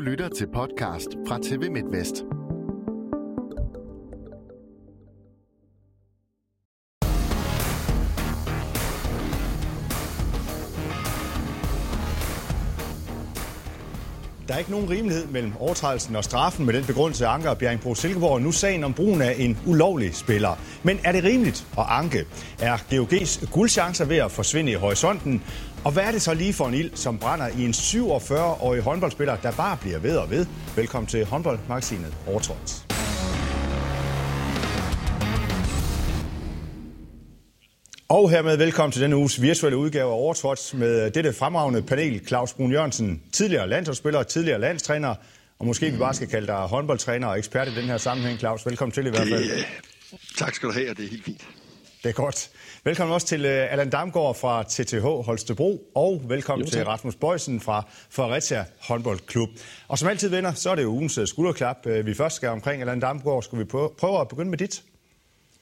Du lytter til podcast fra TV MidtVest. Ikke nogen rimelighed mellem overtrædelsen og straffen med den begrundelse af Anker Bjerringbro Silkeborg. Nu sagen om brugen af en ulovlig spiller. Men er det rimeligt at anke? Er GOG's guldchancer ved at forsvinde i horisonten? Og hvad er det så lige for en ild, som brænder i en 47-årig håndboldspiller, der bare bliver ved og ved? Velkommen til håndboldmagasinet Overtrådt. Og hermed velkommen til denne uges virtuelle udgave af Overtrådt med dette fremragende panel. Claus Brun Jørgensen, tidligere landsholdsspiller, tidligere landstræner, og måske vi bare skal kalde dig håndboldtræner og ekspert i den her sammenhæng. Claus, velkommen til i hvert fald. Det, tak skal du have, og det er helt fint. Det er godt. Velkommen også til uh, Allan Damgaard fra TTH Holstebro, og velkommen jo, til Rasmus Bøjsen fra Fredericia Håndboldklub. Og som altid venner, så er det jo ugens uh, skulderklap. Uh, vi først skal omkring Allan Damgaard. Skal vi prøve, prøve at begynde med dit?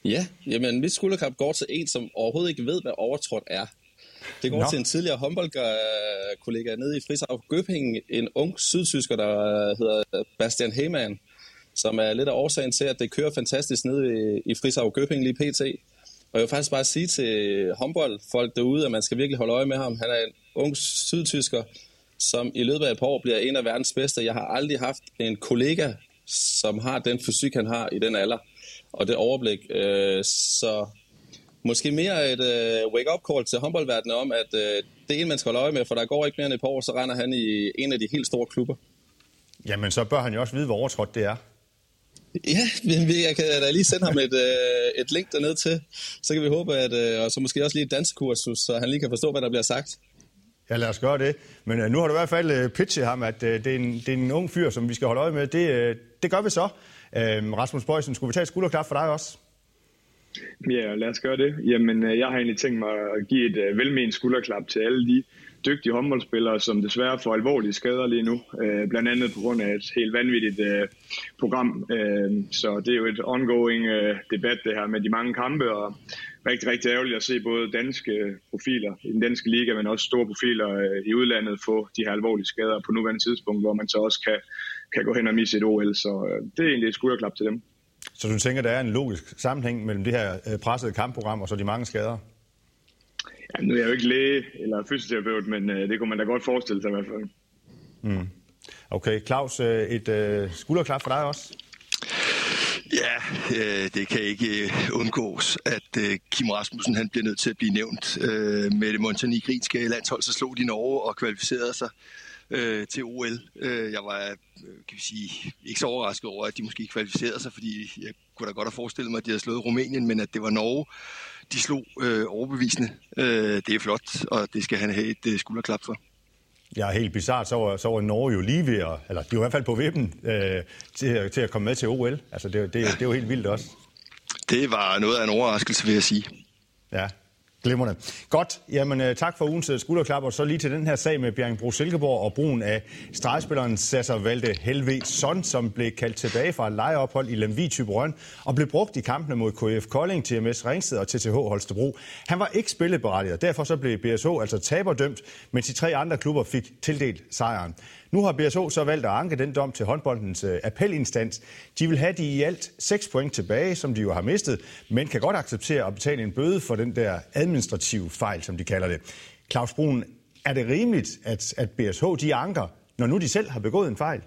Ja, jamen mit skulderklap går til en, som overhovedet ikke ved, hvad overtrådt er. Det går Nå. til en tidligere håndboldkollega nede i Frisav Gøbing, en ung sydtysker, der hedder Bastian Heyman, som er lidt af årsagen til, at det kører fantastisk nede i, Frisav Gøbing lige pt. Og jeg vil faktisk bare sige til håndboldfolk derude, at man skal virkelig holde øje med ham. Han er en ung sydtysker, som i løbet af et par år bliver en af verdens bedste. Jeg har aldrig haft en kollega, som har den fysik, han har i den alder, og det overblik. Øh, så måske mere et uh, wake-up call til håndboldverdenen om, at uh, det er en, man skal holde øje med, for der går ikke mere end et par år, så render han i en af de helt store klubber. Jamen, så bør han jo også vide, hvor overtrådt det er. Ja, jeg kan da lige sende ham et, øh, et link derned til. Så kan vi håbe, at, øh, og så måske også lige et dansekursus, så han lige kan forstå, hvad der bliver sagt. Ja, lad os gøre det. Men uh, nu har du i hvert fald pitchet ham, at uh, det, er en, det er en ung fyr, som vi skal holde øje med. Det, uh, det gør vi så. Øhm, Rasmus Bøjsen, skulle vi tage et skulderklap for dig også? Ja, lad os gøre det. Jamen, øh, jeg har egentlig tænkt mig at give et uh, velment skulderklap til alle de dygtige håndboldspillere, som desværre får alvorlige skader lige nu, øh, blandt andet på grund af et helt vanvittigt øh, program. Øh, så det er jo et ongoing øh, debat det her med de mange kampe, og rigtig, rigtig ærgerligt at se både danske profiler i den danske liga, men også store profiler øh, i udlandet få de her alvorlige skader på nuværende tidspunkt, hvor man så også kan, kan gå hen og misse et OL. Så øh, det er egentlig et skulderklap til dem. Så du tænker, der er en logisk sammenhæng mellem det her øh, pressede kampprogram og så de mange skader? Ja, nu er jeg jo ikke læge eller fysioterapeut, men øh, det kunne man da godt forestille sig i hvert fald. Mm. Okay, Claus, et øh, skulderklap for dig også? Ja, øh, det kan ikke øh, undgås, at øh, Kim Rasmussen han bliver nødt til at blive nævnt. Øh, med det montenegrinske landshold, så slog de Norge og kvalificerede sig øh, til OL. Øh, jeg var kan vi sige, ikke så overrasket over, at de måske kvalificerede sig, fordi jeg kunne da godt have forestillet mig, at de havde slået Rumænien, men at det var Norge, de slog øh, overbevisende. Øh, det er flot, og det skal han have et øh, skulderklap for. Ja, helt bizart, så var, så var Norge jo lige ved at, eller de var i hvert fald på vippen øh, til, til at komme med til OL. Altså, det, det, det er jo helt vildt også. Det var noget af en overraskelse, vil jeg sige. Ja, Glimrende. Godt. Jamen, øh, tak for ugens øh, skulderklap, og så lige til den her sag med Bjerringbro Silkeborg og brugen af stregspilleren Sasser Valde Helveson, som blev kaldt tilbage fra et lejeophold i Lemvi Tyberøn og blev brugt i kampene mod KF Kolding, TMS Ringsted og TTH Holstebro. Han var ikke spilleberettiget, derfor så blev BSH altså taberdømt, mens de tre andre klubber fik tildelt sejren. Nu har BSO så valgt at anke den dom til håndboldens øh, appelinstans. De vil have de i alt 6 point tilbage, som de jo har mistet, men kan godt acceptere at betale en bøde for den der administrative fejl, som de kalder det. Claus Brun, er det rimeligt, at, at BSH de anker, når nu de selv har begået en fejl?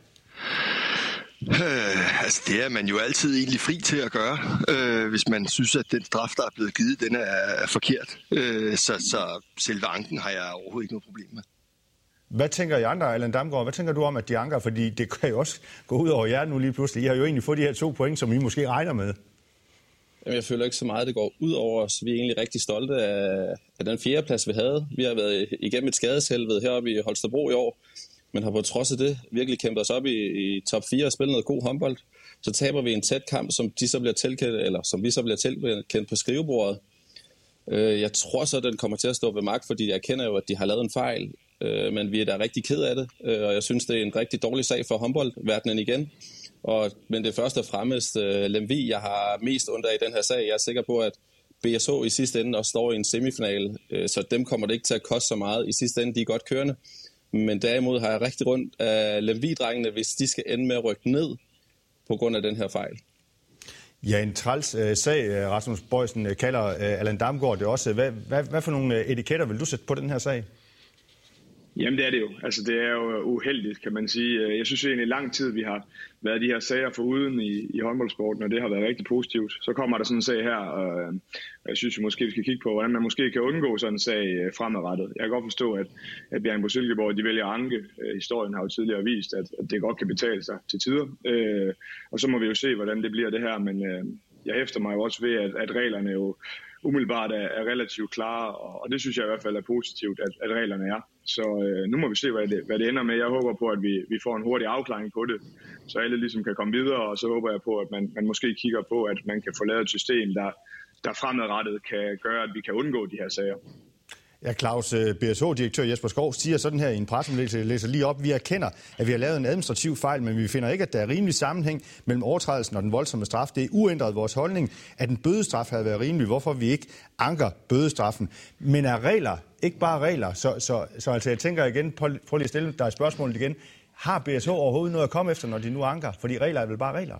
Øh, altså det er man jo altid egentlig fri til at gøre, øh, hvis man synes, at den straf, der er blevet givet, den er, er forkert. Øh, så, så selve anken har jeg overhovedet ikke noget problem med. Hvad tænker I andre, Allan Damgaard? Hvad tænker du om, at de anker? Fordi det kan jo også gå ud over jer nu lige pludselig. I har jo egentlig fået de her to point, som I måske regner med. Jamen, jeg føler ikke så meget, det går ud over os. Vi er egentlig rigtig stolte af, af den fjerde plads, vi havde. Vi har været igennem et skadeshelvede heroppe i Holstebro i år, men har på trods af det virkelig kæmpet os op i, i top 4 og spillet noget god håndbold. Så taber vi en tæt kamp, som de så bliver tilkendt, eller som vi så bliver tilkendt på skrivebordet. Øh, jeg tror så, at den kommer til at stå ved magt, fordi jeg kender jo, at de har lavet en fejl øh, men vi er da rigtig ked af det, øh, og jeg synes, det er en rigtig dårlig sag for håndboldverdenen igen. Og, men det første og fremmest øh, Lemvi, jeg har mest under i den her sag. Jeg er sikker på, at BSH i sidste ende også står i en semifinal, øh, så dem kommer det ikke til at koste så meget. I sidste ende, de er godt kørende. Men derimod har jeg rigtig rundt af Lemvi-drengene, hvis de skal ende med at rykke ned på grund af den her fejl. Ja, en træls uh, sag, øh, Rasmus Bøjsen øh, kalder uh, Allan Damgaard det også. Hvad, hvad, hvad for nogle etiketter vil du sætte på den her sag? Jamen det er det jo. Altså det er jo øh, uheldigt, kan man sige. Øh, jeg synes egentlig lang tid, vi har været de her sager for uden i, i håndboldsporten, og det har været rigtig positivt. Så kommer der sådan en sag her, og øh, jeg synes vi måske, vi skal kigge på, hvordan man måske kan undgå sådan en sag fremadrettet. Jeg kan godt forstå, at, at Bjørn Silkeborg, de vælger at anke. Historien har jo tidligere vist, at, at det godt kan betale sig til tider. Og så må vi jo se, hvordan det bliver det her, men jeg hæfter mig jo også ved, at, at reglerne jo umiddelbart er, er relativt klare, og, og det synes jeg i hvert fald er positivt, at, at reglerne er. Så øh, nu må vi se, hvad det, hvad det ender med. Jeg håber på, at vi, vi får en hurtig afklaring på det, så alle ligesom kan komme videre, og så håber jeg på, at man, man måske kigger på, at man kan få lavet et system, der, der fremadrettet kan gøre, at vi kan undgå de her sager. Ja, Claus, øh, BSH-direktør Jesper Skov siger sådan her i en pressemeddelelse, jeg læser lige op, vi erkender, at vi har lavet en administrativ fejl, men vi finder ikke, at der er rimelig sammenhæng mellem overtrædelsen og den voldsomme straf. Det er uændret vores holdning, at en bødestraf havde været rimelig, hvorfor vi ikke anker bødestraffen. Men er regler ikke bare regler? Så, så, så altså, jeg tænker igen, prøv lige at stille dig spørgsmålet igen. Har BSH overhovedet noget at komme efter, når de nu anker? Fordi regler er vel bare regler?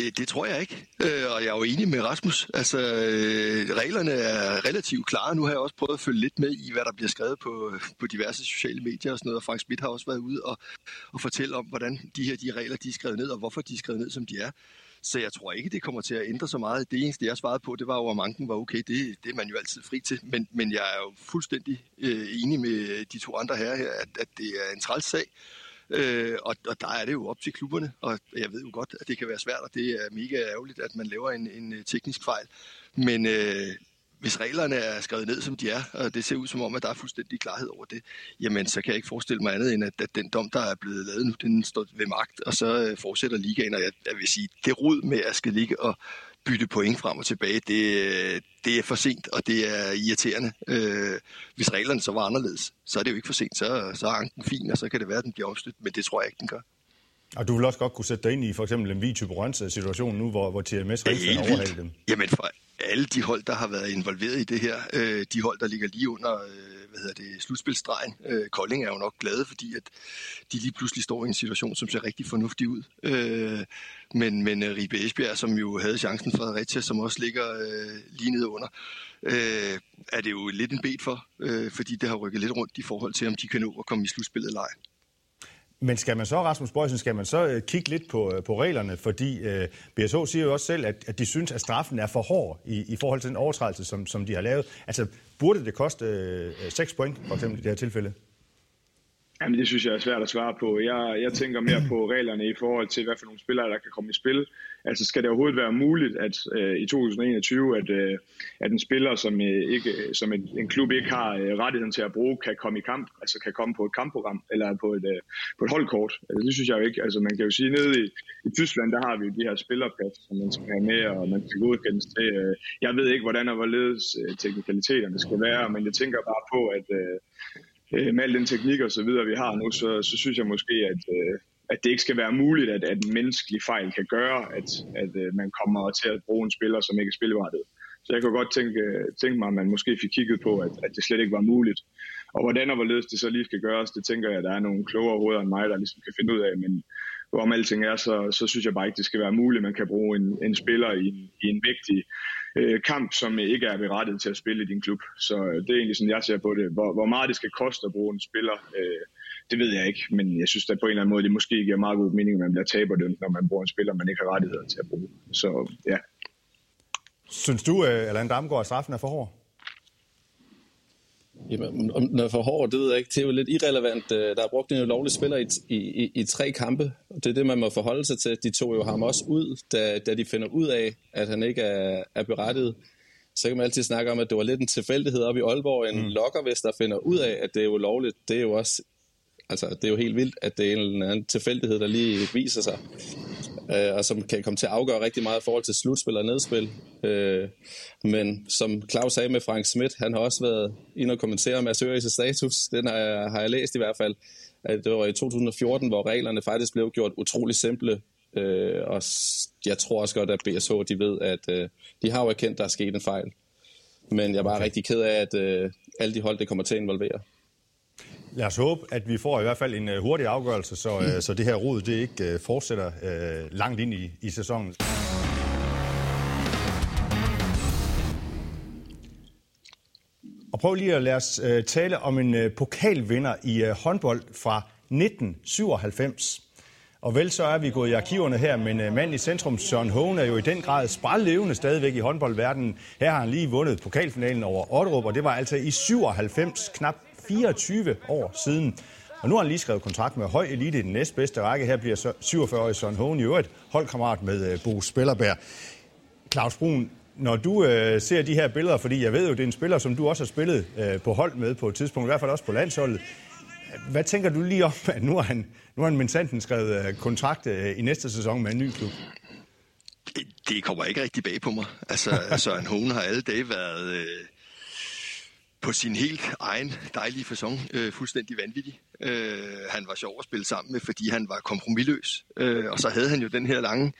Det, det tror jeg ikke, øh, og jeg er jo enig med Rasmus. Altså, øh, reglerne er relativt klare. Nu har jeg også prøvet at følge lidt med i, hvad der bliver skrevet på, på diverse sociale medier og sådan noget. Og Frank Schmidt har også været ude og, og fortælle om, hvordan de her de regler de er skrevet ned, og hvorfor de er skrevet ned, som de er. Så jeg tror ikke, det kommer til at ændre så meget. Det eneste, jeg svarede på, det var jo, om anken var okay. Det, det er man jo altid fri til. Men, men jeg er jo fuldstændig øh, enig med de to andre her, her at, at det er en træls sag. Øh, og, og der er det jo op til klubberne, og jeg ved jo godt, at det kan være svært, og det er mega ærgerligt, at man laver en, en øh, teknisk fejl. Men øh, hvis reglerne er skrevet ned, som de er, og det ser ud som om, at der er fuldstændig klarhed over det, jamen så kan jeg ikke forestille mig andet, end at, at den dom, der er blevet lavet nu, den står ved magt, og så øh, fortsætter ligaen, og jeg, jeg vil sige, det rod med at skal ligge og bytte point frem og tilbage, det, det er for sent, og det er irriterende. Øh, hvis reglerne så var anderledes, så er det jo ikke for sent. Så, så er anken fin, og så kan det være, at den bliver omstødt, men det tror jeg ikke, den gør. Og du vil også godt kunne sætte dig ind i for eksempel en Vity situation nu, hvor, hvor TMS rigtig overhaler dem. Jamen for alle de hold, der har været involveret i det her, øh, de hold, der ligger lige under øh, hvad hedder det, slutspilstregen. Øh, Kolding er jo nok glade, fordi at de lige pludselig står i en situation, som ser rigtig fornuftig ud. Øh, men, men øh, Ribe Esbjerg, som jo havde chancen for Fredericia, som også ligger øh, lige nede under, øh, er det jo lidt en bed for, øh, fordi det har rykket lidt rundt i forhold til, om de kan nå at komme i slutspillet eller ej. Men skal man så, Rasmus Bøjsen, skal man så øh, kigge lidt på, øh, på reglerne? Fordi øh, BSH siger jo også selv, at, at de synes, at straffen er for hård i, i forhold til den overtrædelse, som, som de har lavet. Altså, burde det koste øh, 6 point, for eksempel i det her tilfælde? Jamen, det synes jeg er svært at svare på. Jeg, jeg tænker mere på reglerne i forhold til, hvad for nogle spillere, der kan komme i spil. Altså, skal det overhovedet være muligt, at øh, i 2021, at, øh, at en spiller, som, øh, ikke, som en, en klub ikke har øh, rettigheden til at bruge, kan komme i kamp, altså kan komme på et kampprogram, eller på et, øh, på et holdkort. Altså, det synes jeg jo ikke. Altså, man kan jo sige, nede i, i Tyskland, der har vi jo de her spillerplads, som man skal have med, og man skal godkendes til. Øh, jeg ved ikke, hvordan og hvorledes øh, teknikaliteterne skal være, men jeg tænker bare på, at øh, øh med al den teknik og så videre, vi har nu, så, så synes jeg måske, at, øh, at det ikke skal være muligt, at, at en menneskelig fejl kan gøre, at, at øh, man kommer til at bruge en spiller, som ikke er spillettet. Så jeg kunne godt tænke, tænke mig, at man måske fik kigget på, at, at det slet ikke var muligt. Og hvordan og hvorledes det så lige skal gøres, det tænker jeg, at der er nogle klogere hoveder end mig, der ligesom kan finde ud af. Men hvorom alting er, så, så synes jeg bare ikke, det skal være muligt, man kan bruge en, en spiller i, i en vigtig øh, kamp, som ikke er berettiget til at spille i din klub. Så øh, det er egentlig sådan, jeg ser på det. Hvor, hvor meget det skal koste at bruge en spiller, øh, det ved jeg ikke. Men jeg synes at på en eller anden måde, det måske giver meget god mening, at man bliver taberdømt, når man bruger en spiller, man ikke har rettigheder til at bruge. Så ja. Synes du, øh, Allan Damgaard, at straffen er for hård? Jamen, om den er for hård, det ved jeg ikke. Det er jo lidt irrelevant. Øh, der er brugt en lovlig spiller i, i, i, i tre kampe. Det er det, man må forholde sig til. De tog jo ham også ud, da, da de finder ud af, at han ikke er, er berettiget. Så kan man altid snakke om, at det var lidt en tilfældighed op i Aalborg. En mm. lokker, hvis der finder ud af, at det er jo lovligt, det er jo også altså, det er jo helt vildt, at det er en eller anden tilfældighed, der lige viser sig, øh, og som kan komme til at afgøre rigtig meget i forhold til slutspil og nedspil. Øh, men som Claus sagde med Frank Schmidt, han har også været inde og kommentere med Asøris status, den har jeg, har jeg læst i hvert fald, at det var i 2014, hvor reglerne faktisk blev gjort utrolig simple, øh, og jeg tror også godt, at BSH de ved, at øh, de har jo erkendt, at der er sket en fejl. Men jeg er bare okay. rigtig ked af, at øh, alle de hold, det kommer til at involvere. Lad os håbe, at vi får i hvert fald en øh, hurtig afgørelse, så, mm. så det her rod det ikke øh, fortsætter øh, langt ind i, i sæsonen. Og prøv lige at lade os tale om en pokalvinder i håndbold fra 1997. Og vel så er vi gået i arkiverne her, men mand i centrum, Søren Hågen, er jo i den grad sprællevende stadigvæk i håndboldverdenen. Her har han lige vundet pokalfinalen over Otterup, og det var altså i 97, knap 24 år siden. Og nu har han lige skrevet kontrakt med høj elite i den næstbedste række. Her bliver 47-årig Søren Hågen i øvrigt holdkammerat med øh, Bo Spillerberg. Claus Brun, når du øh, ser de her billeder, fordi jeg ved jo, det er en spiller, som du også har spillet øh, på hold med på et tidspunkt, i hvert fald også på landsholdet. Hvad tænker du lige om, at nu har han, nu har han Minsanten skrevet øh, kontrakt øh, i næste sæson med en ny klub? Det kommer ikke rigtig bag på mig. Altså, Søren Hone har alle dage været øh, på sin helt egen dejlige fasong øh, fuldstændig vanvittig. Øh, han var sjov at spille sammen med, fordi han var kompromilløs. Øh, og så havde han jo den her lange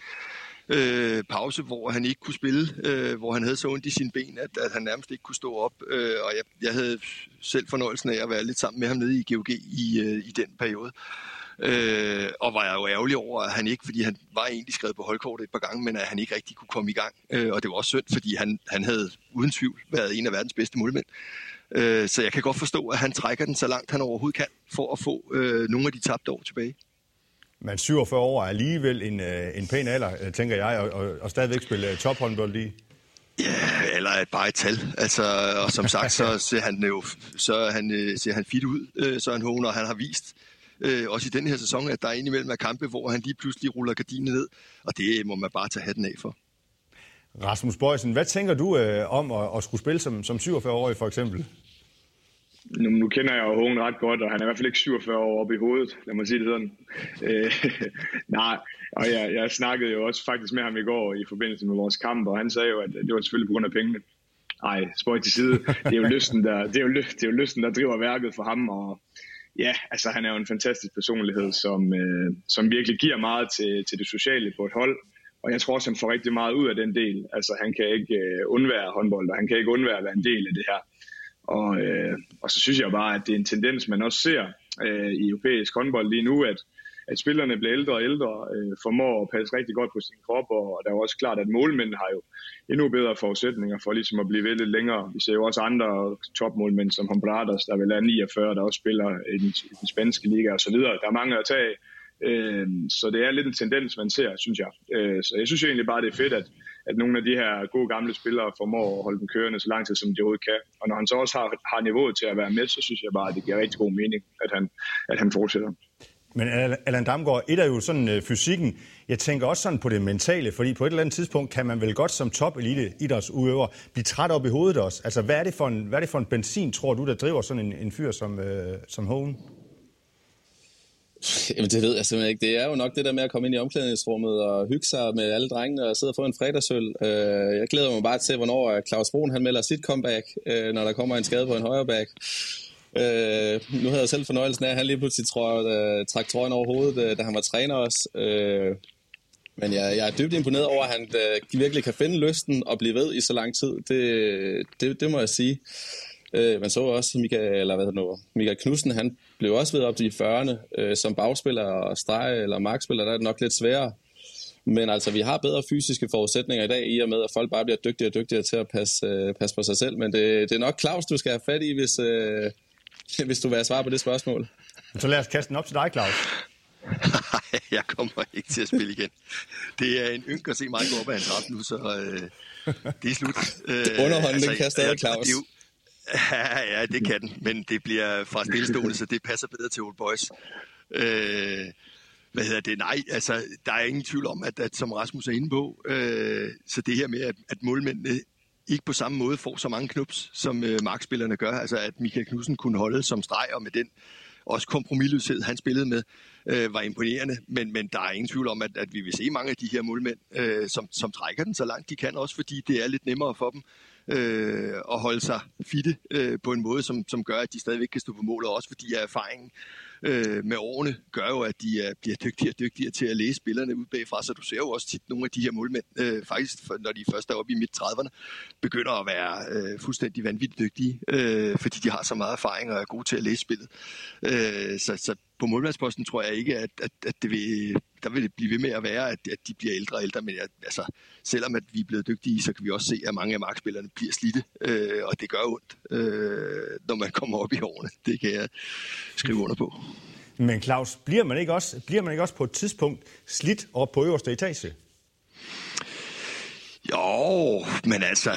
øh, pause, hvor han ikke kunne spille, øh, hvor han havde så ondt i sine ben, at, at han nærmest ikke kunne stå op. Øh, og jeg, jeg havde selv fornøjelsen af at være lidt sammen med ham nede i GOG i, øh, i den periode. Øh, og var jeg jo ærgerlig over, at han ikke, fordi han var egentlig skrevet på holdkortet et par gange, men at han ikke rigtig kunne komme i gang. Øh, og det var også synd, fordi han, han havde uden tvivl været en af verdens bedste målmænd. Øh, så jeg kan godt forstå, at han trækker den så langt han overhovedet kan, for at få øh, nogle af de tabte år tilbage. Men 47 år er alligevel en, øh, en pæn alder, øh, tænker jeg, og, og, og stadigvæk spille øh, tophåndbold i. Ja, eller et bare et tal. Altså, og som sagt, så ser han jo så han, ser han fit ud, så han håner, og han har vist, øh, også i den her sæson, at der er indimellem af kampe, hvor han lige pludselig ruller gardinen ned, og det må man bare tage hatten af for. Rasmus Bøjsen, hvad tænker du øh, om at, at skulle spille som, som 47-årig for eksempel? nu, nu kender jeg jo Hågen ret godt, og han er i hvert fald ikke 47 år oppe i hovedet, lad mig sige det sådan. Øh, nej, og jeg, jeg snakkede jo også faktisk med ham i går i forbindelse med vores kamp, og han sagde jo, at det var selvfølgelig på grund af pengene. Nej, spøj til side. Det er jo lysten, der, det er jo, det er jo lysten, der driver værket for ham, og ja, altså han er jo en fantastisk personlighed, som, øh, som virkelig giver meget til, til det sociale på et hold. Og jeg tror også, han får rigtig meget ud af den del. Altså han kan ikke øh, undvære håndbold, og han kan ikke undvære at være en del af det her. Og, øh, og så synes jeg bare, at det er en tendens, man også ser øh, i europæisk håndbold lige nu, at, at spillerne bliver ældre og ældre, øh, formår at passe rigtig godt på sin krop, og der er jo også klart, at målmænd har jo endnu bedre forudsætninger for ligesom at blive ved lidt længere. Vi ser jo også andre topmålmænd som Hombradas, der vil er 49, der også spiller i den, i den spanske liga osv. Der er mange at tage Øh, så det er lidt en tendens, man ser, synes jeg. Øh, så jeg synes egentlig bare, det er fedt, at, at nogle af de her gode gamle spillere formår at holde dem kørende så lang tid, som de overhovedet kan. Og når han så også har, har niveauet til at være med, så synes jeg bare, at det giver rigtig god mening, at han, at han fortsætter. Men Allan Damgaard, et er jo sådan øh, fysikken. Jeg tænker også sådan på det mentale, fordi på et eller andet tidspunkt kan man vel godt som top elite idrætsudøver blive træt op i hovedet også. Altså, hvad er det for en, hvad er det for en benzin, tror du, der driver sådan en, en fyr som, øh, som Hohen? Jamen det ved jeg simpelthen ikke. Det er jo nok det der med at komme ind i omklædningsrummet og hygge sig med alle drengene og sidde og få en fredagsøl. Øh, jeg glæder mig bare til, hvornår øh, Claus Brun han melder sit comeback, øh, når der kommer en skade på en højre back. Øh, nu havde jeg selv fornøjelsen af, at han lige pludselig tror, øh, trak trøjen over hovedet, øh, da han var træner også. Øh, men jeg, jeg er dybt imponeret over, at han øh, virkelig kan finde lysten og blive ved i så lang tid. Det, det, det må jeg sige. Øh, man så også Michael, eller hvad nu, Michael Knudsen, han blev også ved op til de 40'erne. Øh, som bagspiller og streg eller markspiller, der er det nok lidt sværere. Men altså, vi har bedre fysiske forudsætninger i dag, i og med, at folk bare bliver dygtigere og dygtigere til at passe, øh, passe på sig selv. Men det, det er nok Claus, du skal have fat i, hvis, øh, hvis du vil have svar på det spørgsmål. Så lad os kaste den op til dig, Claus. Nej, jeg kommer ikke til at spille igen. Det er en ynk at se mig gå op ad en trap nu, så øh, det er slut. Øh, Underhånden, altså, den kan stadig Claus. Det Ja, ja, det kan den, men det bliver fra stillestående, så det passer bedre til Old Boys. Øh, hvad hedder det? Nej, altså, der er ingen tvivl om, at, at som Rasmus er inde på, øh, så det her med, at, at målmændene ikke på samme måde får så mange knups, som øh, markspillerne gør. Altså, at Michael Knudsen kunne holde som streg, og med den også kompromilløshed, han spillede med, øh, var imponerende. Men, men der er ingen tvivl om, at, at vi vil se mange af de her målmænd, øh, som, som trækker den så langt de kan, også fordi det er lidt nemmere for dem øh, at holde sig fitte øh, på en måde, som, som gør, at de stadigvæk kan stå på mål, og også fordi af erfaringen øh, med årene gør jo, at de er, bliver dygtigere og dygtigere til at læse spillerne ud bagfra. Så du ser jo også tit nogle af de her målmænd, øh, faktisk når de først er oppe i midt-30'erne, begynder at være øh, fuldstændig vanvittigt dygtige, øh, fordi de har så meget erfaring og er gode til at læse spillet. Øh, så, så på målmandsposten tror jeg ikke, at, at, at det vil, der vil det blive ved med at være, at, at de bliver ældre og ældre. Men jeg, altså, selvom at vi er blevet dygtige, så kan vi også se, at mange af markspillerne bliver slidte. Øh, og det gør ondt, øh, når man kommer op i årene. Det kan jeg skrive under på. Men Claus, bliver man ikke også, bliver man ikke også på et tidspunkt slidt op på øverste etage? Jo, men altså,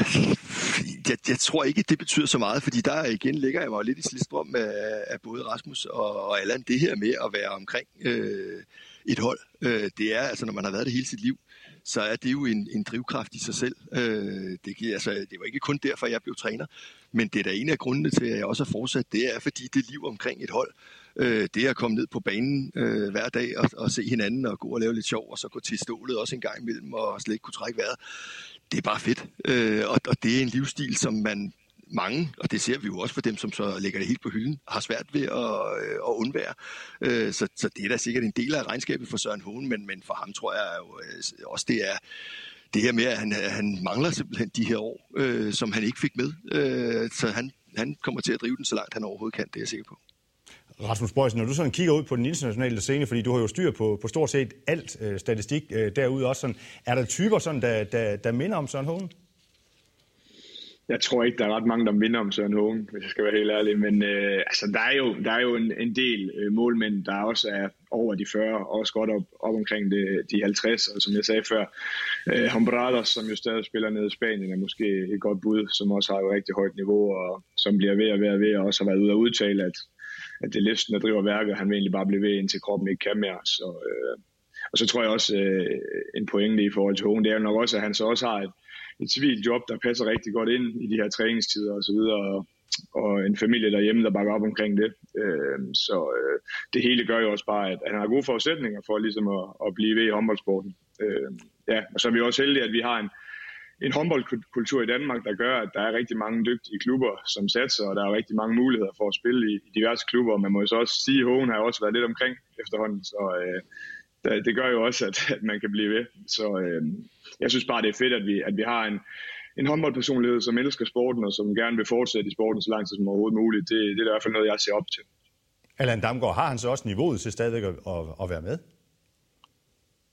jeg, jeg tror ikke, det betyder så meget, fordi der igen ligger jeg mig lidt i slidstrøm af, af både Rasmus og, og Allan. Det her med at være omkring øh, et hold, øh, det er, altså når man har været det hele sit liv, så er det jo en, en drivkraft i sig selv. Øh, det, altså, det var ikke kun derfor, jeg blev træner, men det er da en af grundene til, at jeg også har fortsat. Det er, fordi det liv omkring et hold, øh, det at komme ned på banen øh, hver dag og, og se hinanden og gå og lave lidt sjov, og så gå til stålet også en gang imellem og slet ikke kunne trække vejret, det er bare fedt. Øh, og, og det er en livsstil, som man mange, og det ser vi jo også for dem, som så lægger det helt på hylden, har svært ved at, øh, at undvære. Øh, så, så det er da sikkert en del af regnskabet for Søren Hohen, men, men for ham tror jeg jo øh, også, det er det her med, at han, han mangler simpelthen de her år, øh, som han ikke fik med. Øh, så han, han kommer til at drive den så langt, han overhovedet kan, det er jeg sikker på. Rasmus Bøjsen, når du sådan kigger ud på den internationale scene, fordi du har jo styr på, på stort set alt øh, statistik øh, derude også, sådan, er der typer, sådan, der, der, der minder om Søren Hågen? jeg tror ikke, der er ret mange, der minder om Søren Hågen, hvis jeg skal være helt ærlig. Men øh, altså, der er jo, der er jo en, en del øh, målmænd, der også er over de 40, og også godt op, op omkring de, de 50, og som jeg sagde før, øh, Hombrados, som jo stadig spiller nede i Spanien, er måske et godt bud, som også har et rigtig højt niveau, og som bliver ved og ved og ved, og også har været ude at udtale, at, at det er listen, der driver værket, han vil egentlig bare blive ved, indtil kroppen ikke kan mere. Så, øh, og så tror jeg også, øh, en pointe i forhold til Hogen, det er jo nok også, at han så også har et, et civilt job, der passer rigtig godt ind i de her træningstider og så videre, og, og en familie derhjemme, der bakker op omkring det. Øh, så øh, det hele gør jo også bare, at, at han har gode forudsætninger for ligesom at, at blive ved i håndboldsporten. Øh, ja, og så er vi også heldige, at vi har en, en håndboldkultur i Danmark, der gør, at der er rigtig mange dygtige klubber, som satser, og der er rigtig mange muligheder for at spille i, i diverse klubber. Man må jo så også sige, at Hågen har også været lidt omkring efterhånden, så øh, det gør jo også, at, at man kan blive ved. Så øh, jeg synes bare, det er fedt, at vi, at vi har en, en håndboldpersonlighed, som elsker sporten, og som gerne vil fortsætte i sporten så langt som overhovedet muligt. Det, det er i hvert fald noget, jeg ser op til. Allan Damgaard, har han så også niveauet til stadigvæk at, at, at være med?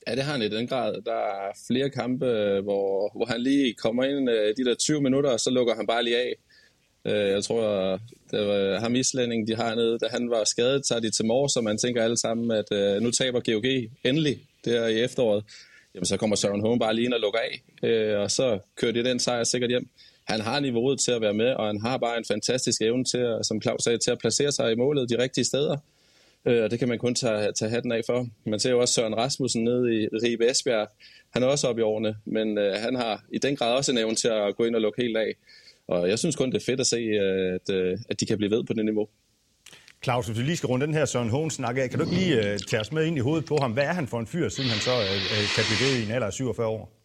Ja, det har han i den grad. Der er flere kampe, øh, hvor, hvor han lige kommer ind øh, de der 20 minutter, og så lukker han bare lige af. Øh, jeg tror, det var ham islænding, de har nede, da han var skadet, tager de til mor, så man tænker alle sammen, at nu taber GOG endelig der i efteråret. Jamen, så kommer Søren Holm bare lige ind og lukker af, og så kører de den sejr sikkert hjem. Han har niveauet til at være med, og han har bare en fantastisk evne til, at, som Claus sagde, til at placere sig i målet de rigtige steder. Øh, og det kan man kun tage, tage hatten af for. Man ser jo også Søren Rasmussen nede i Ribe Esbjerg. Han er også oppe i årene, men øh, han har i den grad også en evne til at gå ind og lukke helt af. Og jeg synes kun, det er fedt at se, øh, at, øh, at de kan blive ved på det niveau. Claus, hvis vi lige skal runde den her Søren Hohen snak af, kan du ikke lige øh, tage os med ind i hovedet på ham? Hvad er han for en fyr, siden han så øh, øh kan blive ved i en alder af 47 år?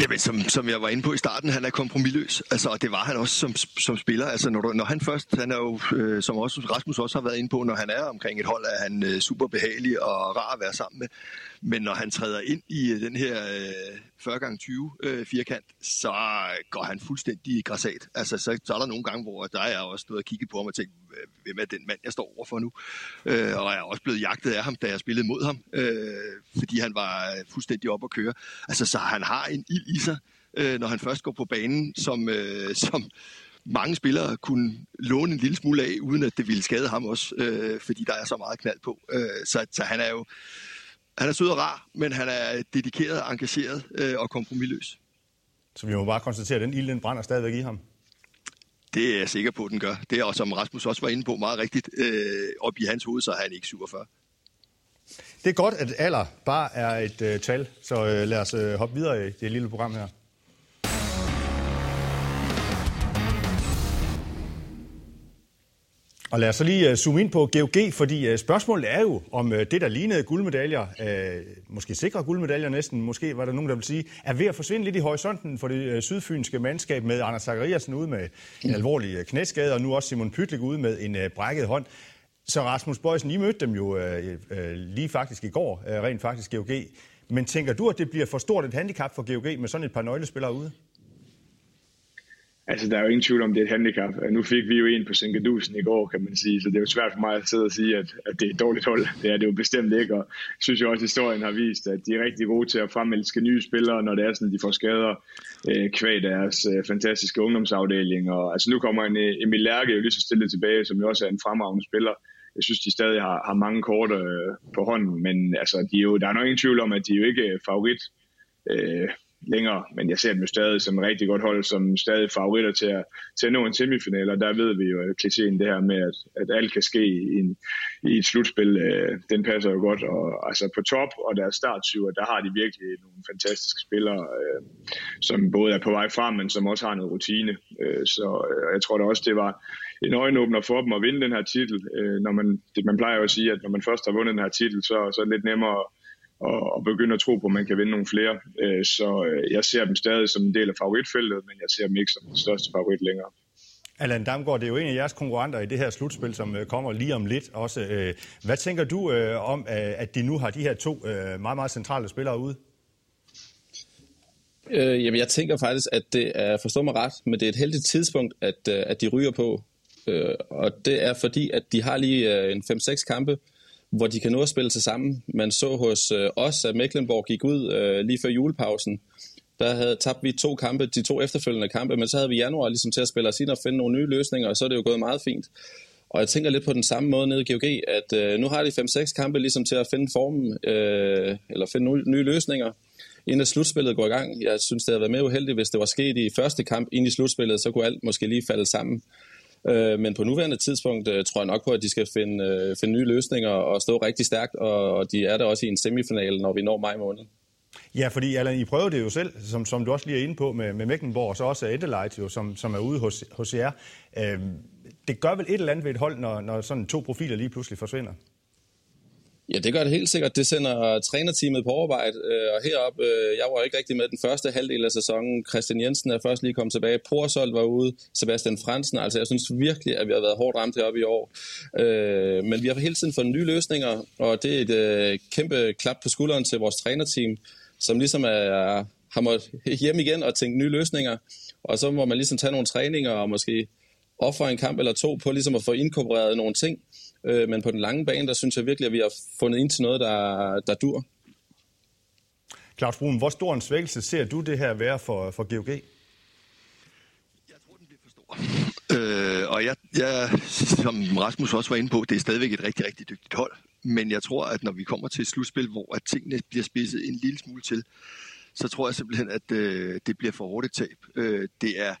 Jamen, som, som jeg var inde på i starten, han er kompromilløs. Altså, og det var han også som, som spiller. Altså, når, du, når han først, han er jo, øh, som også Rasmus også har været inde på, når han er omkring et hold, er han øh, super behagelig og rar at være sammen med. Men når han træder ind i øh, den her øh, 40x20 øh, firkant, så øh, går han fuldstændig græsat. Altså, så, så er der nogle gange, hvor der er også noget at kigge på ham og tænke, hvem er den mand, jeg står overfor nu? Øh, og jeg er også blevet jagtet af ham, da jeg spillede mod ham, øh, fordi han var øh, fuldstændig op at køre. Altså, så han har en ild i sig, øh, når han først går på banen, som, øh, som mange spillere kunne låne en lille smule af, uden at det ville skade ham også, øh, fordi der er så meget knald på. Øh, så, så han er jo han er sød og rar, men han er dedikeret, engageret øh, og kompromilløs. Så vi må bare konstatere, at den ild den brænder stadigvæk i ham? Det er jeg sikker på, at den gør. Det er, og som Rasmus også var inde på meget rigtigt, øh, op i hans hoved, så er han ikke 47. Det er godt, at alder bare er et øh, tal, så øh, lad os øh, hoppe videre i det lille program her. Og lad os så lige uh, zoome ind på GOG, fordi uh, spørgsmålet er jo, om uh, det, der lignede guldmedaljer, måske sikre guldmedaljer næsten, måske var der nogen, der vil sige, er ved at forsvinde lidt i horisonten for det sydfynske mandskab med Anders Zachariasen ude med en alvorlig uh, knæskade, og nu også Simon Pytlik ude med en brækket hånd. Så Rasmus Bøjsen, I mødte dem jo øh, øh, lige faktisk i går, øh, rent faktisk GOG. Men tænker du, at det bliver for stort et handicap for GOG med sådan et par nøglespillere ude? Altså, der er jo ingen tvivl om, det er et handicap. Nu fik vi jo en på Sinkadusen i går, kan man sige, så det er jo svært for mig at sidde og sige, at, at det er et dårligt hold. Det er det jo bestemt ikke, og jeg synes jo også, at historien har vist, at de er rigtig gode til at fremelske nye spillere, når det er sådan, de får skader øh, kvæg deres øh, fantastiske ungdomsafdeling. Og, altså, nu kommer en øh, Emil Lærke jo lige så stille tilbage, som jo også er en fremragende spiller. Jeg synes, de stadig har, har mange kort øh, på hånden, men altså, de er jo, der er nok ingen tvivl om, at de er jo ikke øh, favorit. Øh, længere, men jeg ser dem jo stadig som et rigtig godt hold, som stadig favoritter til at, til at nå en semifinal, og der ved vi jo, at klichéen det her med, at, at alt kan ske i, en, i et slutspil, øh, den passer jo godt, og altså på top og deres startsyver, der har de virkelig nogle fantastiske spillere, øh, som både er på vej frem, men som også har noget rutine, øh, så øh, jeg tror da også, det var en øjenåbner for dem at vinde den her titel, øh, når man, det, man plejer jo at sige, at når man først har vundet den her titel, så, så er det lidt nemmere og, og begynde at tro på, at man kan vinde nogle flere. Øh, så øh, jeg ser dem stadig som en del af favoritfeltet, men jeg ser dem ikke som den største favorit længere. Allan Damgaard, det er jo en af jeres konkurrenter i det her slutspil, som øh, kommer lige om lidt også. Hvad tænker du om, at de nu har de her to meget, meget centrale spillere ude? Øh, jamen, jeg tænker faktisk, at det er, forstå mig ret, men det er et heldigt tidspunkt, at, at de ryger på. Øh, og det er fordi, at de har lige en 5-6 kampe, hvor de kan nå at spille sig sammen. Man så hos øh, os, at Mecklenburg gik ud øh, lige før julepausen. Der havde tabt vi to kampe, de to efterfølgende kampe, men så havde vi januar ligesom til at spille os ind og finde nogle nye løsninger, og så er det jo gået meget fint. Og jeg tænker lidt på den samme måde nede i GOG, at øh, nu har de 5-6 kampe ligesom til at finde formen, øh, eller finde nye, nye løsninger, inden at slutspillet går i gang. Jeg synes, det havde været mere uheldigt, hvis det var sket i første kamp ind i slutspillet, så kunne alt måske lige falde sammen. Øh, men på nuværende tidspunkt øh, tror jeg nok på, at de skal finde, øh, finde nye løsninger og stå rigtig stærkt, og, og de er der også i en semifinal, når vi når maj måned. Ja, fordi Allan, I prøvede det jo selv, som, som du også lige er inde på med, med Mecklenborg, og så også Adelaide, jo, som, som er ude hos, hos jer. Øh, det gør vel et eller andet ved et hold, når, når sådan to profiler lige pludselig forsvinder? Ja, det gør det helt sikkert. Det sender trænerteamet på overarbejde. Øh, og heroppe, øh, jeg var ikke rigtig med den første halvdel af sæsonen. Christian Jensen er først lige kommet tilbage. Porsold var ude. Sebastian Fransen. Altså, jeg synes virkelig, at vi har været hårdt ramt heroppe i år. Øh, men vi har hele tiden fået nye løsninger, og det er et øh, kæmpe klap på skulderen til vores trænerteam, som ligesom er, har måttet hjem igen og tænke nye løsninger. Og så må man ligesom tage nogle træninger og måske ofre en kamp eller to på ligesom at få inkorporeret nogle ting, Øh, men på den lange bane, der synes jeg virkelig, at vi har fundet ind til noget, der, der dur. Claus Brun, hvor stor en svækkelse ser du det her være for, for GOG? Jeg tror, den bliver for stor. Øh, og jeg, jeg, som Rasmus også var inde på, det er stadigvæk et rigtig, rigtig dygtigt hold. Men jeg tror, at når vi kommer til et slutspil, hvor at tingene bliver spidset en lille smule til, så tror jeg simpelthen, at øh, det bliver for hårdt et tab. Øh, det er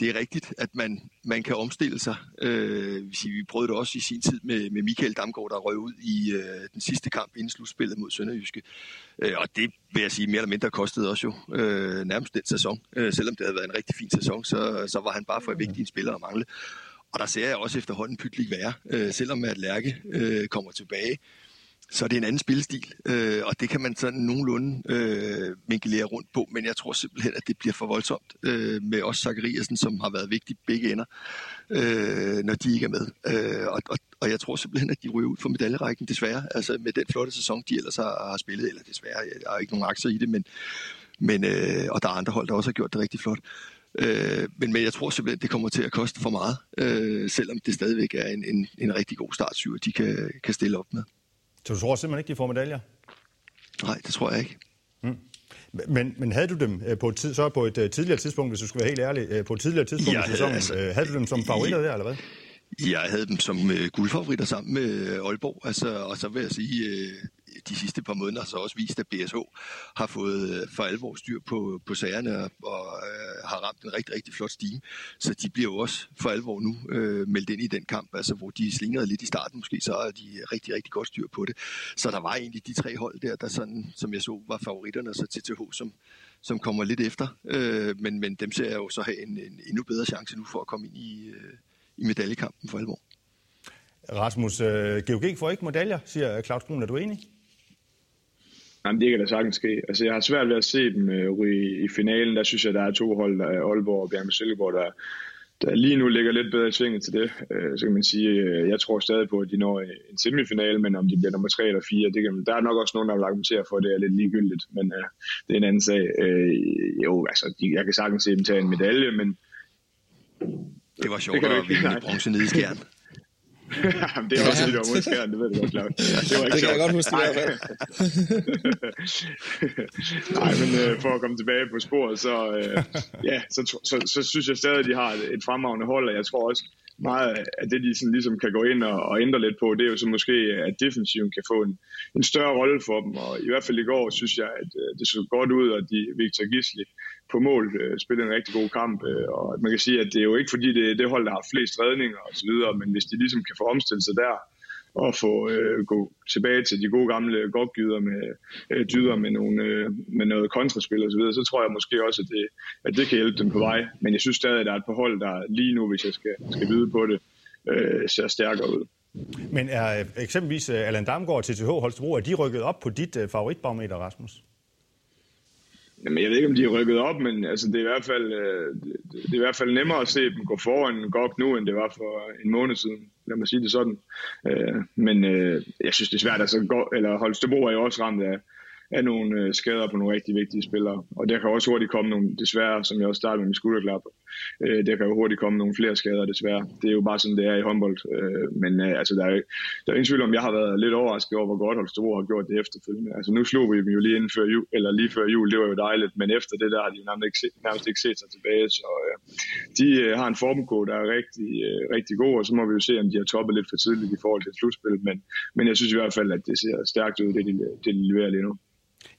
det er rigtigt, at man, man kan omstille sig. Øh, vi prøvede det også i sin tid med, med Michael Damgaard, der røg ud i øh, den sidste kamp inden slutspillet mod Sønderjyske. Øh, og det vil jeg sige mere eller mindre kostede også jo øh, nærmest den sæson. Øh, selvom det havde været en rigtig fin sæson, så, så var han bare for vigtig en spiller at mangle. Og der ser jeg også efterhånden pytlig være, øh, selvom at Lærke øh, kommer tilbage så er det en anden spillestil, øh, og det kan man sådan nogenlunde øh, vinkelere rundt på, men jeg tror simpelthen, at det bliver for voldsomt øh, med os Zachariasen, som har været vigtig begge ender, øh, når de ikke er med. Øh, og, og, og jeg tror simpelthen, at de ryger ud for medaljerækken, desværre, altså med den flotte sæson, de ellers har, har spillet, eller desværre, jeg har ikke nogen aktier i det, men, men øh, og der er andre hold, der også har gjort det rigtig flot. Øh, men, men jeg tror simpelthen, det kommer til at koste for meget, øh, selvom det stadigvæk er en, en, en rigtig god startsyre, de kan, kan stille op med. Så du tror simpelthen ikke, de får medaljer? Nej, det tror jeg ikke. Mm. Men, men havde du dem øh, på et, tid, så på et uh, tidligere tidspunkt, hvis du skal være helt ærlig, uh, på et tidligere tidspunkt ja, i sæsonen, altså, havde du dem som favoritter der, eller hvad? Jeg havde dem som uh, guldfavoritter sammen med Aalborg, altså, og så vil jeg sige, de sidste par måneder har så også vist, at BSH har fået øh, for alvor styr på, på sagerne og, og øh, har ramt en rigtig, rigtig flot stime. Så de bliver jo også for alvor nu øh, meldt ind i den kamp, altså hvor de slingrede lidt i starten måske, så er de rigtig, rigtig godt styr på det. Så der var egentlig de tre hold der, der sådan, som jeg så, var favoritterne, så TTH, som, som kommer lidt efter. Øh, men, men dem ser jeg jo så have en, en endnu bedre chance nu for at komme ind i, øh, i medaljekampen for alvor. Rasmus, øh, GOG får ikke medaljer, siger Claus Brun. Er du enig? Jamen, det kan da sagtens ske. Altså, jeg har svært ved at se dem uh, ryge i finalen. Der synes jeg, der er to hold, der er Aalborg og Bjerg Silkeborg, der, der lige nu ligger lidt bedre i svinget til det. Øh, så kan man sige, øh, jeg tror stadig på, at de når en semifinal, men om de bliver nummer 3 eller 4, det kan, der er nok også nogen, der vil argumentere for, at det er lidt ligegyldigt, men øh, det er en anden sag. Øh, jo, altså, de, jeg kan sagtens se dem tage en medalje, men... Det var sjovt at vinde bronze nede i skjern. Jamen, det er også lidt omudskærende, det ved du godt, Claus. Det, var ikke det kan jeg godt huske, i Nej, men øh, for at komme tilbage på sporet, så, øh, ja, så, så, så, synes jeg stadig, at de har et, et fremragende hold, og jeg tror også, meget af det, de sådan ligesom kan gå ind og, og ændre lidt på, det er jo så måske, at defensiven kan få en, en større rolle for dem. Og i hvert fald i går synes jeg, at øh, det så godt ud, at de, Victor Gisli på mål øh, spillede en rigtig god kamp. Øh, og man kan sige, at det er jo ikke fordi, det er det hold, der har flest redninger osv., men hvis de ligesom kan få omstillet sig der, og få øh, gå tilbage til de gode gamle godgyder med øh, dyder med, nogle, øh, med noget kontraspil og så videre, så tror jeg måske også, at det, at det kan hjælpe dem på vej. Men jeg synes stadig, at der er et par hold, der lige nu, hvis jeg skal, skal vide på det, øh, ser stærkere ud. Men er øh, eksempelvis øh, Allan Damgaard og TTH Holstebro, er de rykket op på dit øh, favoritbarometer, Rasmus? Jamen, jeg ved ikke, om de er rykket op, men altså, det, er i hvert fald, øh, det er i hvert fald nemmere at se dem gå foran GOG nu, end det var for en måned siden. Lad mig sige det sådan. Øh, men øh, jeg synes, det er svært. Altså, gå, eller Holstebro er jo også ramt af, af nogle øh, skader på nogle rigtig vigtige spillere. Og der kan også hurtigt komme nogle, desværre, som jeg også startede med min skulderklap, øh, der kan jo hurtigt komme nogle flere skader, desværre. Det er jo bare sådan, det er i håndbold. Øh, men øh, altså, der er, der er ingen tvivl om, jeg har været lidt overrasket over, hvor godt Holstebro har gjort det efterfølgende. Altså, nu slog vi dem jo lige inden før jul, eller lige før jul, det var jo dejligt, men efter det der har de jo nærmest ikke, set, nærmest ikke set sig tilbage. Så øh, de øh, har en formkode, der er rigtig, øh, rigtig god, og så må vi jo se, om de har toppet lidt for tidligt i forhold til slutspillet. Men, men jeg synes i hvert fald, at det ser stærkt ud, det de, det de leverer lige nu.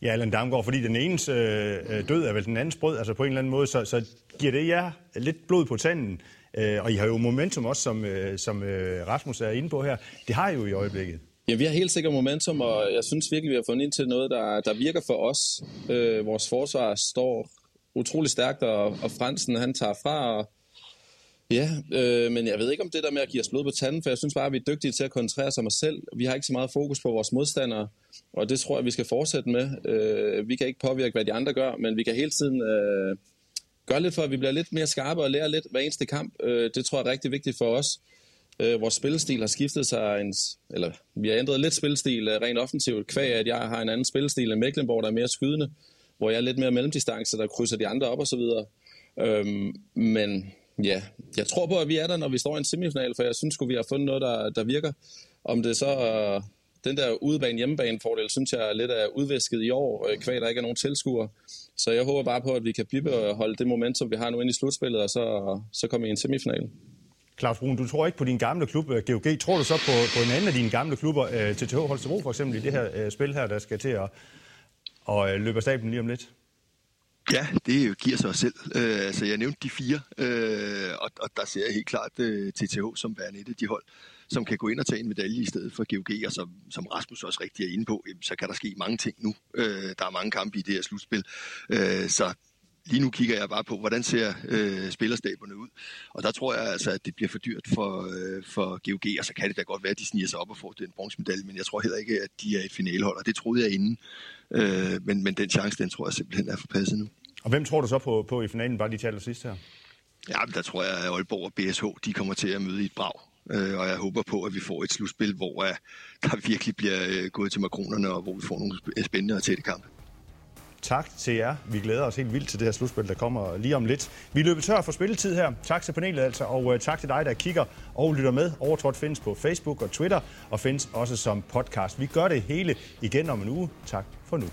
Ja, Allan Damgaard, fordi den enes øh, øh, død er vel den andens brød, altså på en eller anden måde, så, så giver det jer lidt blod på tanden. Øh, og I har jo momentum også, som, øh, som øh, Rasmus er inde på her. Det har I jo i øjeblikket. Ja, vi har helt sikkert momentum, og jeg synes virkelig, vi har fundet ind til noget, der, der virker for os. Øh, vores forsvar står utrolig stærkt, og, og Fransen han tager fra, og Ja, øh, men jeg ved ikke om det der med at give os blod på tanden, for jeg synes bare, at vi er dygtige til at koncentrere os om os selv. Vi har ikke så meget fokus på vores modstandere, og det tror jeg, vi skal fortsætte med. Øh, vi kan ikke påvirke, hvad de andre gør, men vi kan hele tiden øh, gøre lidt for, at vi bliver lidt mere skarpe og lærer lidt hver eneste kamp. Øh, det tror jeg er rigtig vigtigt for os. Øh, vores spillestil har skiftet sig, en, eller vi har ændret lidt spillestil øh, rent offensivt, kvæg at jeg har en anden spillestil end Mecklenborg, der er mere skydende, hvor jeg er lidt mere mellemdistance, der krydser de andre op og så videre. Øh, men Ja, jeg tror på, at vi er der, når vi står i en semifinal, for jeg synes vi har fundet noget, der, der virker. Om det så uh, den der udebane hjemmebane fordel, synes jeg er lidt af udvæsket i år, øh, kvæg der ikke er nogen tilskuere. Så jeg håber bare på, at vi kan bibeholde det momentum, vi har nu inde i slutspillet, og så, så kommer i en semifinal. Klaus Brun, du tror ikke på din gamle klub, øh, GOG. Tror du så på, på en anden af dine gamle klubber, øh, TTH Holstebro for eksempel, i det her spil her, der skal til at, at løbe af stablen lige om lidt? Ja, det giver sig selv. Øh, altså, jeg nævnte de fire, øh, og, og der ser jeg helt klart øh, TTH som værende et af de hold, som kan gå ind og tage en medalje i stedet for GOG, og som, som Rasmus også rigtig er inde på, så kan der ske mange ting nu. Øh, der er mange kampe i det her slutspil, øh, så lige nu kigger jeg bare på, hvordan ser øh, spillerstaberne ud. Og der tror jeg altså, at det bliver for dyrt for, øh, for GOG, og så kan det da godt være, at de sniger sig op og får den bronzemedalje, men jeg tror heller ikke, at de er et finalehold, og det troede jeg inden. Øh, men, men den chance, den tror jeg simpelthen er forpasset nu. Og hvem tror du så på, på i finalen, bare lige til sidst her? Ja, der tror jeg, at Aalborg og BSH de kommer til at møde i et brag. Øh, og jeg håber på, at vi får et slutspil, hvor uh, der virkelig bliver uh, gået til makronerne, og hvor vi får nogle spændende og tætte kampe. Tak til jer. Vi glæder os helt vildt til det her slutspil, der kommer lige om lidt. Vi løber tør for spilletid her. Tak til panelet altså, og øh, tak til dig, der kigger og lytter med. Overtrådt findes på Facebook og Twitter, og findes også som podcast. Vi gør det hele igen om en uge. Tak for nu.